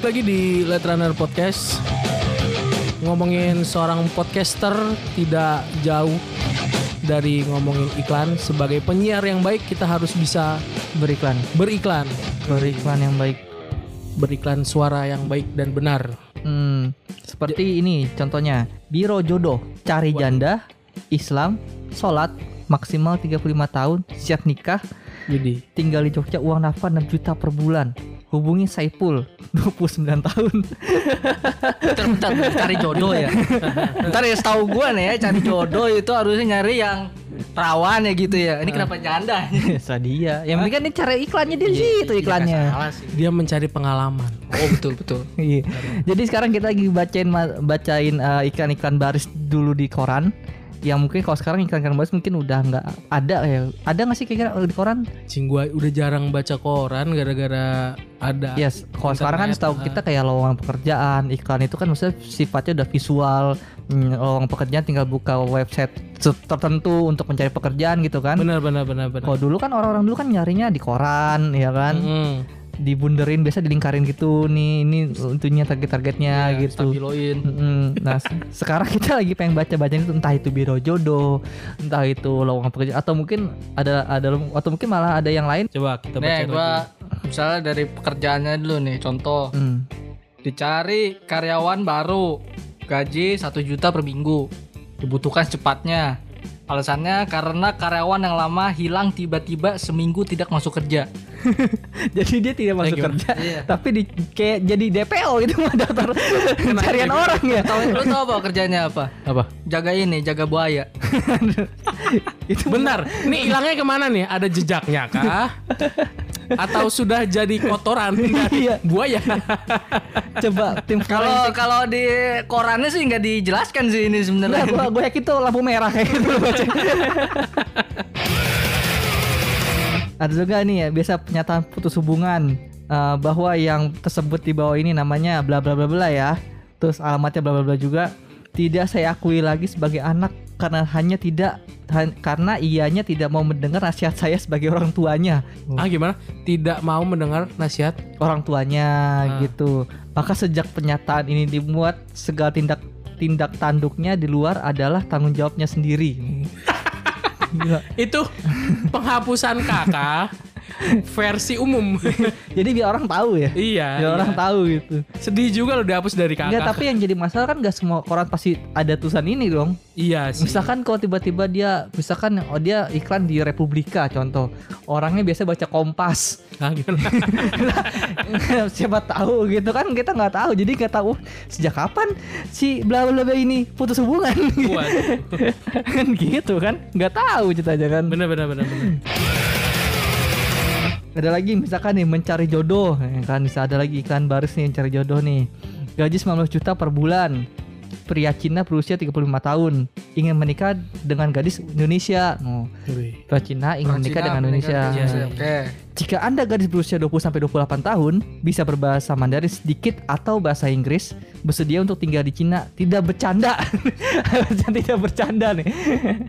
balik lagi di Let Runner Podcast. Ngomongin seorang podcaster tidak jauh dari ngomongin iklan. Sebagai penyiar yang baik kita harus bisa beriklan. Beriklan. Beriklan yang baik. Beriklan suara yang baik dan benar. Hmm, seperti ini contohnya. Biro jodoh cari janda Islam sholat maksimal 35 tahun siap nikah Jadi. tinggal di Jogja uang nafkah 6 juta per bulan hubungi Saipul 29 tahun bentar, bentar, bentar, cari jodoh ya. Ntar ya setahu gue nih ya cari jodoh itu harusnya nyari yang perawan ya gitu ya. Ini kenapa janda? biasa dia yang penting kan ini cara iklannya di situ iklannya Salah sih. dia mencari pengalaman Oh betul betul. Iya. Jadi sekarang kita lagi bacain bacain uh, iklan-iklan baris dulu di koran. Yang mungkin kalau sekarang iklan-iklan baris mungkin udah nggak ada ya. Ada nggak sih kira-kira di koran? Cing gua udah jarang baca koran gara-gara ada Yes. Kalau sekarang kan setahu ah. kita kayak lowongan pekerjaan, iklan itu kan maksudnya sifatnya udah visual. Hmm, lowongan pekerjaan tinggal buka website tertentu untuk mencari pekerjaan gitu kan. Benar benar benar benar Kalau dulu kan orang-orang dulu kan nyarinya di koran ya kan. Mm. Dibunderin biasa dilingkarin gitu nih ini untuknya target-targetnya Iya, gitu. Stabiloin. Mm, Nah se- sekarang kita lagi pengen baca baca itu entah itu biro jodoh, entah itu lowongan pekerjaan atau mungkin ada ada atau mungkin malah ada yang lain. Coba kita baca Nih lagi. gua misalnya dari pekerjaannya dulu nih contoh Hmm. dicari karyawan baru gaji 1 juta per minggu dibutuhkan secepatnya alasannya karena karyawan yang lama hilang tiba-tiba seminggu tidak masuk kerja Jadi dia tidak masuk gimana? kerja, Iya. tapi di kayak jadi DPO gitu mah daftar pencarian orang ya. tahu lu tahu apa kerjanya apa apa jaga ini jaga buaya itu Bentar, ini hilangnya ke mana nih? Ada jejaknya kah? Atau sudah jadi kotoran dari Iya. buaya? coba tim kalau kalau di korannya sih nggak dijelaskan sih ini Nah, sebenarnya gua, gua yakin tuh lampu merah kayak gitu baca. Ada juga nih ya biasa pernyataan putus hubungan eh, bahwa yang tersebut di bawah ini namanya bla bla bla bla ya. Terus alamatnya bla bla bla juga tidak saya akui lagi sebagai anak karena hanya tidak karena ianya tidak mau mendengar nasihat saya sebagai orang tuanya. Ah gimana? Tidak mau mendengar nasihat? Orang tuanya Ah. gitu. Maka sejak pernyataan ini dimuat segala tindak tindak tanduknya di luar adalah tanggung jawabnya sendiri. Gila. Itu penghapusan kakak versi umum. Jadi biar orang tahu ya. iya. Biar iya. orang tahu gitu. Sedih juga lo dihapus dari kakak. Enggak, tapi yang jadi masalah kan gak semua koran pasti ada tulisan ini dong. Iya sih. Misalkan kalau tiba-tiba dia misalkan oh dia iklan di Republika contoh. Orangnya biasa baca Kompas. Ah, gimana? Siapa tahu gitu kan kita nggak tahu. Jadi nggak tahu sejak kapan si bla bla bla ini putus hubungan. Waduh. kan gitu kan. Nggak tahu ceritanya kan. Bener bener bener bener. Ada lagi misalkan nih mencari jodoh ya kan bisa ada lagi iklan baris nih mencari jodoh nih. Gaji 19 juta per bulan. Pria Cina berusia 35 tahun ingin menikah dengan gadis Indonesia. Oh, pria Cina ingin menikah dengan Indonesia. Iya, iya. oke Jika Anda gadis berusia 20 sampai 28 tahun, bisa berbahasa Mandarin sedikit atau bahasa Inggris, bersedia untuk tinggal di Cina, tidak bercanda. tidak bercanda nih.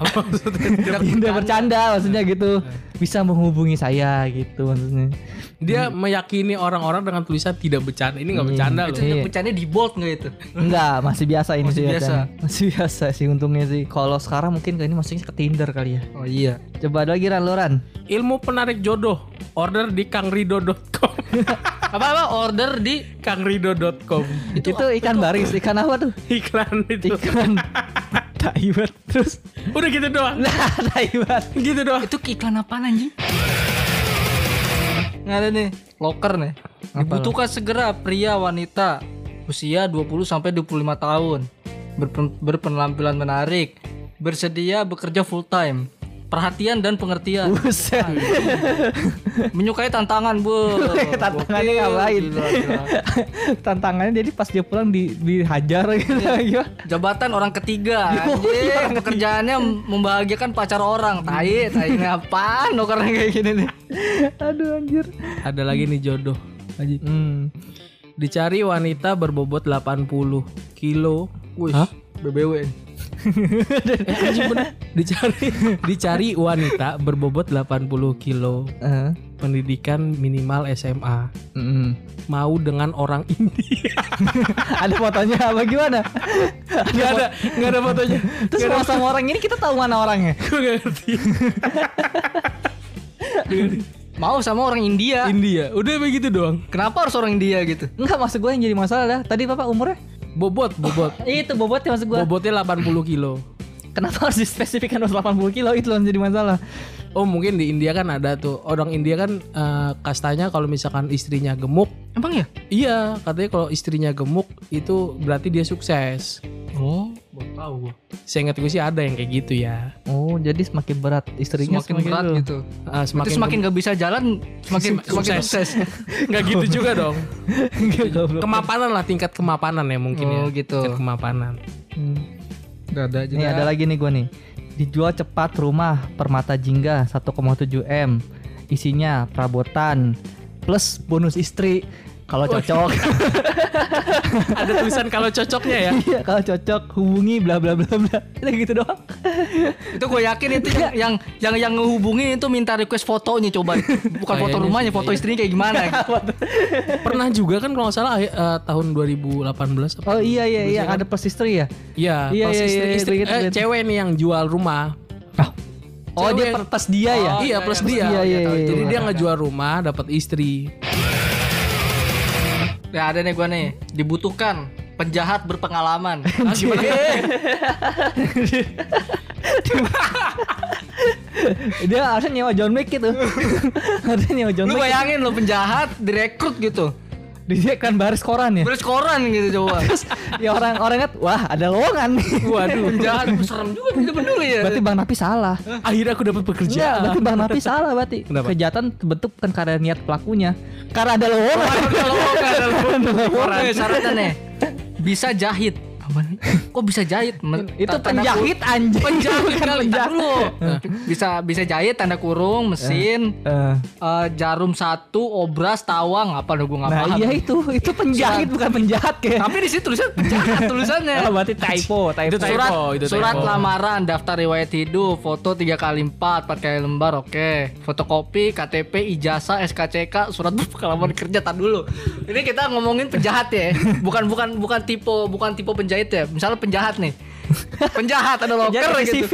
Apa maksudnya? tidak bercanda maksudnya gitu. Bisa menghubungi saya gitu maksudnya. Dia meyakini orang-orang dengan tulisan tidak bercanda. Ini nggak bercanda loh. Iya. itu bercandanya di bold nggak itu Enggak, masih biasa ini Masih sih biasa. biasa. Masih biasa sih untungnya sih. Kalau sekarang mungkin ini masuknya ke Tinder kali ya. oh iya Coba ada lagi Ran Loran. Ilmu penarik jodoh. Order di kangrido.com. apa apa order di kangrido.com. Itu, ikan baris, ikan apa tuh? Iklan itu. Ikan Taiwan terus Udah gitu doang. nah Taiwan Gitu doang. itu iklan apa anjing? Nggak ada nih loker nih. Dibutuhkan segera pria wanita usia 20 sampai 25 tahun. Berpen- berpenampilan menarik. Bersedia bekerja full time perhatian dan pengertian Buset. menyukai tantangan bu Tantangannya Gokil, ngapain? gila, gila. Tantangannya jadi pas dia pulang di, dihajar gitu gimana? jabatan orang ketiga anjing pekerjaannya membahagiakan pacar orang tai tai ngapain lo karena kayak gini nih Aduh anjir. Ada lagi nih jodoh. Haji. Hmm. Dicari wanita berbobot 80 kilo. Wih, BBW Dicari dicari wanita berbobot 80 kilo, Eh, pendidikan minimal SMA, mm. mau dengan orang India. Ada fotonya apa gimana? Gak ada, gak ada fotonya. Terus kalau sama orang ini kita tahu mana orangnya? Gue gak ngerti. Mau sama orang India. India, udah begitu doang. Kenapa harus orang India gitu? Enggak maksud gue yang jadi masalah dah. Tadi bapak umurnya? Bobot, bobot. Itu bobotnya maksud gue. Bobotnya 80 kilo. Kenapa harus dispesifikkan 180 kilo itu yang jadi masalah? Oh mungkin di India kan ada tuh orang India kan eh, kastanya kalau misalkan istrinya gemuk, Emang ya? iya katanya kalau istrinya gemuk itu berarti dia sukses. Oh, baru tahu gua. Seingat gue sih ada yang kayak gitu ya. Oh, jadi semakin berat istrinya Semakin berat itu. gitu. Ah, Berarti semakin gemuk. gak bisa jalan, semakin Sem- semakin sukses. nggak gitu juga dong. Kemapanan lah tingkat kemapanan ya mungkin ya. Oh, gitu. Tingkat kemapanan. Hmm. Gak ada aja. Nih ada lagi nih gue nih. Dijual cepat rumah Permata Jingga 1,7 M. Isinya perabotan plus bonus istri kalau cocok. ada tulisan kalau cocoknya ya. Iya, kalau cocok hubungi bla bla bla bla. Udah gitu doang. itu gue yakin itu yang yang yang yang ngehubungin itu minta request fotonya coba bukan foto Kayaknya rumahnya sih, foto iya. istrinya kayak gimana gitu. Pernah juga kan kalau nggak salah eh, tahun 2018 apa? Oh iya iya iya ada plus istri ya. Iya, Iya, pas iya, istri, iya, istri- eh, cewek nih yang jual rumah. Oh Cewek. dia per plus dia ya. iya, plus dia. Iya, iya, iya, itu. Jadi iya. dia ngejual rumah dapat istri. Ya ada nih gue nih dibutuhkan penjahat berpengalaman. Ah, gimana? Dia harusnya nyewa John Wick gitu. harusnya nyewa John Lu Wick. bayangin lo penjahat direkrut gitu. Dia kan baris koran ya. Beres koran gitu coba. ya orang orang lihat wah ada lowongan nih. Waduh, penjahat serem juga gitu bener ya. Berarti Bang Napi salah. Akhirnya aku dapat Enggak, pekerjaan. berarti Bang Napi salah berarti. Kenapa? Kejahatan terbentuk bukan karena niat pelakunya. Karena ada lowongan. Oke, syaratnya nih bisa jahit. Apaan? Kok bisa jahit? Men- Itu penjahit anjing. penjahit kali penjahit. dulu bisa bisa jahit tanda kurung mesin Eh, eh, jarum satu obras tawang apa gue nggak nah paham iya itu itu penjahit bukan penjahat kayak. tapi di situ tulisan penjahat tulisannya Oh, berarti typo, typo. Itu typo. surat itu surat typo. lamaran daftar riwayat hidup foto 3 kali 4 4 kali lembar oke fotokopi KTP ijazah SKCK surat pengalaman kerja tar dulu ini kita ngomongin penjahat ya bukan bukan bukan tipe bukan tipe penjahit ya misalnya penjahat nih penjahat ada loker Cari gitu CV,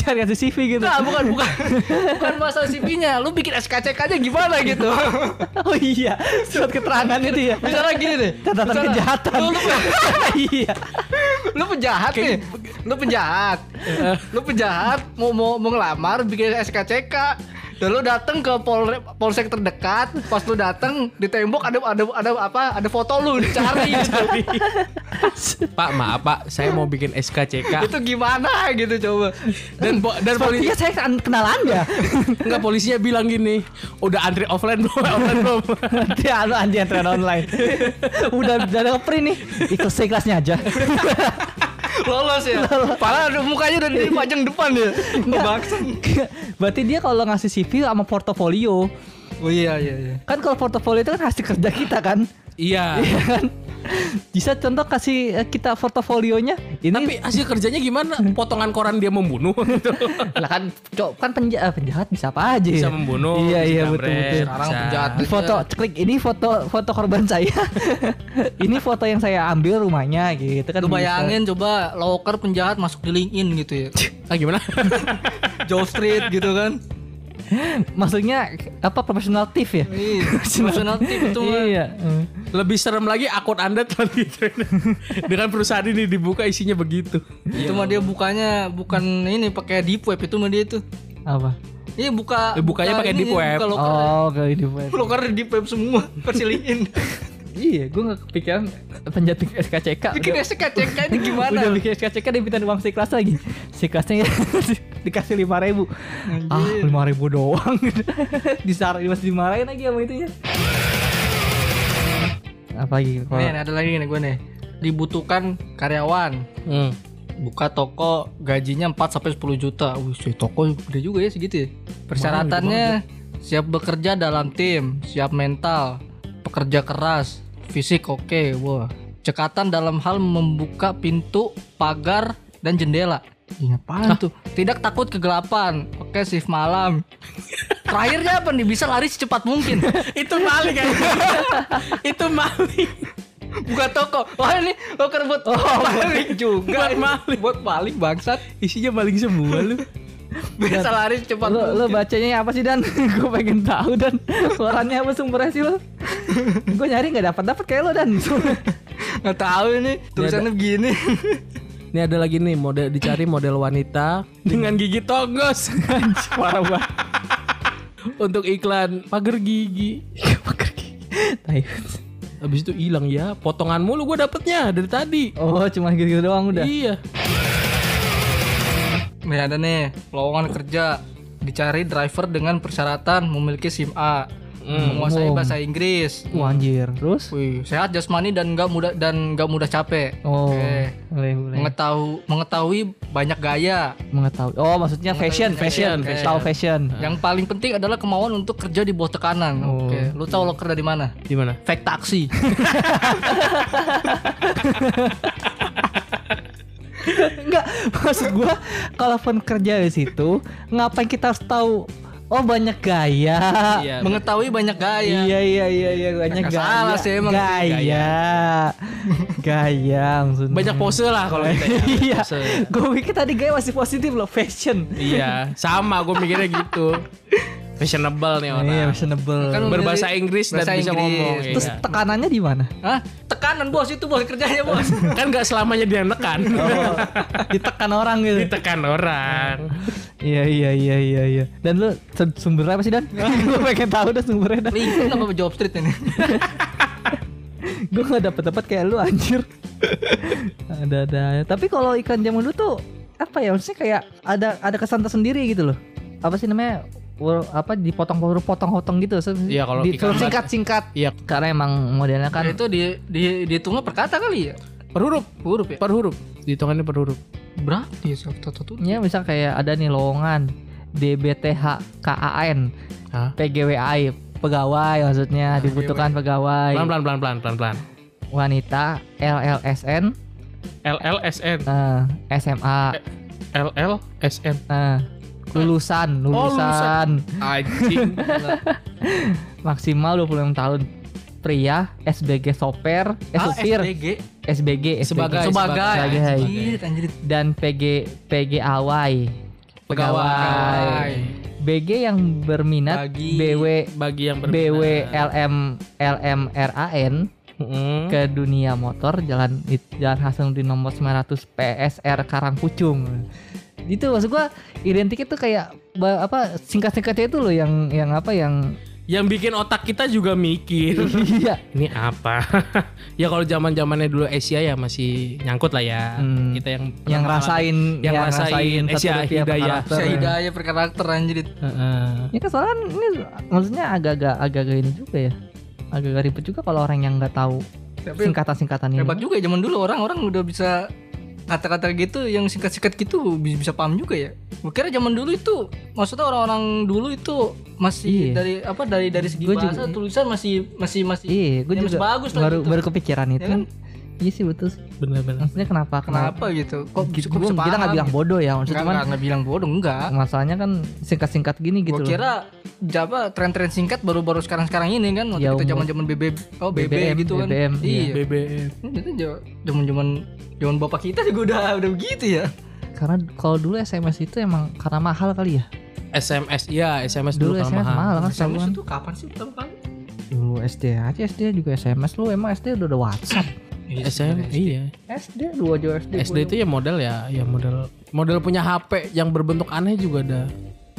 cari hasil CV gitu. Nah, bukan bukan bukan masalah CV-nya. Lu bikin SKCK aja gimana gitu. Oh iya, surat keterangan itu ya. Misalnya gini deh. Catatan kejahatan. Lu, lu, iya. lu penjahat nih. Lu penjahat. Lu penjahat mau mau mau ngelamar bikin SKCK. Dan lu dateng ke pol polsek terdekat, pas lu dateng di tembok ada ada ada apa? Ada foto lu dicari gitu. Pak, maaf Pak, saya mau bikin SKCK. Itu gimana gitu coba. dan po- dan polisi Sepertinya saya kan kenal Anda. enggak polisinya bilang gini, udah antri offline belum? offline belum? Dia anu anjing antrean online. udah udah ada print nih. Ikhlas ikhlasnya aja. Lolos ya. Padahal ada mukanya udah dipajang depan ya. Bangsa. Berarti dia kalau ngasih CV sama portofolio. Oh iya iya iya. Kan kalau portofolio itu kan hasil kerja kita kan. Iya. Iya kan? Bisa contoh kasih eh, kita portofolionya. Ini Tapi hasil kerjanya gimana? Potongan koran dia membunuh gitu. lah kan cok kan penjahat, penjahat bisa apa aja. Bisa membunuh, Iya bisa iya betul betul. Sekarang bisa. penjahat foto klik ini foto foto korban saya. ini foto yang saya ambil rumahnya gitu kan. Lu bisa. bayangin coba loker penjahat masuk di LinkedIn gitu ya. Ah gimana? Joe Street gitu kan. Maksudnya apa profesional thief ya? Iya, profesional tip itu. Iya. Lebih serem lagi akun Anda telah di dengan perusahaan ini dibuka isinya begitu. Itu mah dia bukanya bukan ini pakai deep web itu mah dia itu. Apa? Iya buka Eh, bukanya buka pakai ini, deep web. Buka loker. Oh, kayak di web. Loker deep web semua versi LinkedIn. Iya, gue gak kepikiran penjahat bikin SKCK. Bikin Udah- SKCK ini gimana? Udah bikin SKCK dia minta uang siklas lagi. Siklasnya dikasih lima ribu. Ah lima ribu doang. Disar masih dimarahin lagi sama itu ya. Apa lagi? Kalau- Nih, ada lagi nih gue nih. Dibutuhkan karyawan. Hmm. Buka toko gajinya 4 sampai 10 juta. Wih, toko gede juga ya segitu ya. Persyaratannya siap bekerja dalam tim, siap mental, pekerja keras, fisik oke. Wah. Cekatan dalam hal membuka pintu, pagar, dan jendela. Ih, apaan tuh? Tidak takut kegelapan. Oke, shift malam. Terakhirnya apa nih? Bisa lari secepat mungkin. itu maling kan? itu maling. Buka toko. Wah ini loker buat maling juga. Buat maling. Buat maling bangsat. Isinya maling semua lu. Bisa lari secepat Lo, lo bacanya apa sih dan? gue pengen tahu dan suaranya apa sumbernya sih lo? gue nyari nggak dapat dapat kayak lo dan. Nggak tahu ini tulisannya begini. Ini ada lagi nih model dicari model wanita dengan gigi tonggos. Anjing, Parah banget. Untuk iklan pagar gigi. Tai. Habis itu hilang ya. Potongan mulu gue dapetnya dari tadi. oh cuma gitu doang udah. Iya. Nih ada nih lowongan kerja dicari driver dengan persyaratan memiliki SIM A, menguasai umum. bahasa Inggris. Wah anjir. Terus? Wih, sehat jasmani dan nggak mudah dan nggak mudah capek. Oh. Oke. Boleh boleh. Mengetahui mengetahui banyak gaya. Mengetahui. Oh maksudnya fashion fashion. fashion. Tahu fashion. Yang paling penting adalah kemauan untuk kerja di bawah tekanan. Oh. Oke, lu tahu loker dari mana? Di mana? Fake taksi. Enggak, maksud gua kalaupun kerja di situ, ngapain kita harus tahu oh banyak gaya. Iya. mengetahui banyak gaya. Iya iya iya iya banyak Nggak gaya. salah sih emang. Gaya. Gaya maksudnya. Banyak pose lah kalau kita ya. Iya. Gue pikir tadi gaya masih positif loh, fashion. Iya, sama gue mikirnya gitu. Fashionable nih orang. Iya, fashionable. Kan Berbahasa Inggris dan bahasa bisa Inggris. ngomong. Terus iya. tekanannya di mana? Hah? Tekanan bos itu bos kerjanya bos. kan nggak selamanya dia nekan. Oh, ditekan orang gitu. Ditekan orang. Iya iya iya iya iya. Dan lu sumbernya apa sih Dan? gue pengen tahu dah sumbernya Dan. LinkedIn apa job street ini? gue gak dapet dapat kayak lu anjir. ada ada. Tapi kalau ikan zaman dulu tuh apa ya maksudnya kayak ada ada kesan tersendiri gitu loh. Apa sih namanya? Apa dipotong potong potong gitu Iya, kalau di, ikan singkat singkat Iya, karena emang modelnya kan itu di di dihitungnya per kata kali ya? per huruf, Huruf ya? per huruf. Dihitungannya per huruf. Berarti satu satu ya misal kayak ada nih lowongan DBTHKAN Hah? PGWI pegawai maksudnya dibutuhkan pegawai Pelan pelan pelan pelan pelan pelan. wanita LLSN LLSN, eh, SMA LLSN. eh, lulusan Oh, lulusan Anjing. maksimal 26 tahun pria SBG soper eh Ah, supir SBG. SBG Sebagai- Sebagai. sebagai. Anjir, anjir. dan PG PGAWI Pegawai. BG yang berminat Bagi- BW Bagi yang berminat. BW LM LMRAN Mm-mm. ke dunia motor jalan Jalan Hasanuddin nomor 900 PSR Karangpucung. Itu maksud gua identik itu kayak apa singkat-singkatnya itu loh yang yang apa yang Yang bikin otak kita juga mikir. iya Ini apa? ya kalau zaman zamannya dulu Asia ya masih nyangkut lah ya. Hmm. Kita yang yang rasain yang rasain satu Asia Hidayah. karakter. Saya hidayah per karakter anjir. Heeh. Ya kan soalnya ini maksudnya agak-agak agak-agak ini juga ya. Agak-agak ribet juga kalau orang yang nggak tahu singkatan-singkatan ini. hebat juga ya zaman dulu orang-orang udah bisa kata-kata gitu yang singkat-singkat gitu bisa, bisa paham juga ya. Gue kira zaman dulu itu maksudnya orang-orang dulu itu masih Iya. dari apa dari dari segi Gua bahasa juga- tulisan masih masih masih Iya, gue ya, masih juga bagus lah baru gitu. baru kepikiran itu. Ya kan? Iya sih betul. sih. Bener-bener. Maksudnya kenapa? Kenapa gitu? Kok Gitu, kok bisa kita nggak bilang bodoh ya, maksudnya cuman enggak, enggak bilang bodoh enggak. masalahnya kan singkat-singkat gini gitu Gue kira Java tren-tren singkat baru-baru sekarang-sekarang ini kan waktu Ya, kita zaman-zaman BB oh BB BBM, gitu kan. BBM, iya. BBM. Itu zaman-zaman zaman bapak kita juga udah udah begitu ya. Karena kalau dulu SMS itu emang karena mahal kali ya. SMS iya SMS dulu, Dulu kan SMS mahal. mahal kan SMS itu kapan sih pertama kali? Dulu SD aja SD juga SMS lu emang SD udah ada WhatsApp. SM iya. SD dua aja SD. SD itu ya model ya ya model model punya HP yang berbentuk aneh juga ada.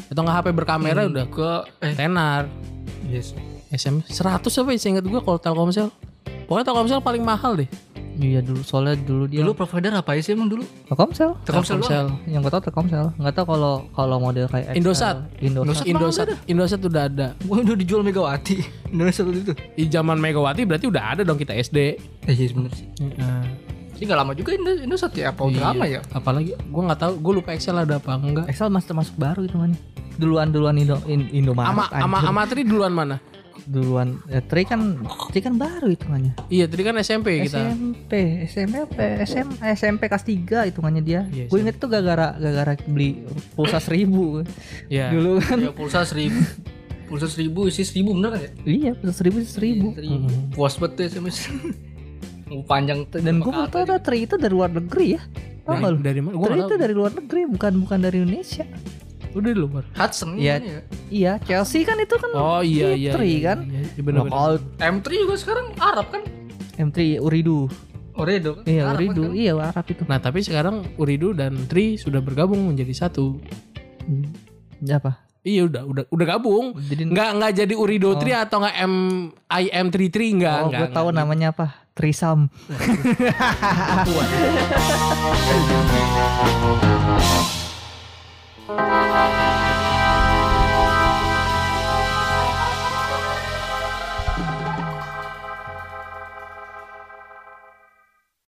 Atau nggak HP berkamera udah ke eh. tenar. Yes. SM 100 apa ya seingat gua kalau Telkomsel. Pokoknya Telkomsel paling mahal deh. Iya dulu soalnya dulu dia Dulu provider apa sih emang dulu? Telkomsel. Telkomsel doang. Yang gue tau Telkomsel. Nggak tau kalau kalau model kayak XL, Indosat. Indosat. Indosat Indosat udah ada. Wah udah dijual Megawati dulu itu. Di zaman Megawati berarti udah ada dong kita SD. Eh iya bener sih. Jadi nggak lama juga Indo- Indosat ya? Apa udah Iya. lama ya? Apalagi gua nggak tahu, gua lupa Excel ada apa enggak. Excel masih termasuk baru itu man. Duluan duluan Indo In- Indomaret. Ama ama anjir. Amatri duluan mana? Duluan ya, Tri kan Tri kan baru hitungannya Iya, tadi kan SMP kita. SMP SMP apa SM, SMP kelas 3 hitungannya dia Iya, gue inget tuh gara-gara gara-gara beli pulsa seribu Iya. dulu kan Ya pulsa seribu. Pulsa seribu isi seribu bener kan ya? iya pulsa seribu seribu Seribu. Puas banget tuh SMS. Panjang dan gue mau tau Tri itu dari luar negeri ya tau Dari, dari mana? Tri itu tahu. dari luar negeri bukan bukan dari Indonesia Udah di luar. Hudson Iya. ya. iya Chelsea kan itu kan Oh iya iya. Tri iya, kan Iya, iya, bener, bener. Knockout M3 juga sekarang Arab kan? M3 Uridu Oredo kan? iya Arab kan Uridu sekarang? iya Arab itu Nah, tapi sekarang Uridu dan Tri sudah bergabung menjadi satu. Hmm. Ya apa Iya udah udah udah gabung. jadi Nggak nggak jadi Urido Tri atau nggak M IM33 enggak oh enggak. gue tahu enggak. namanya apa Trisam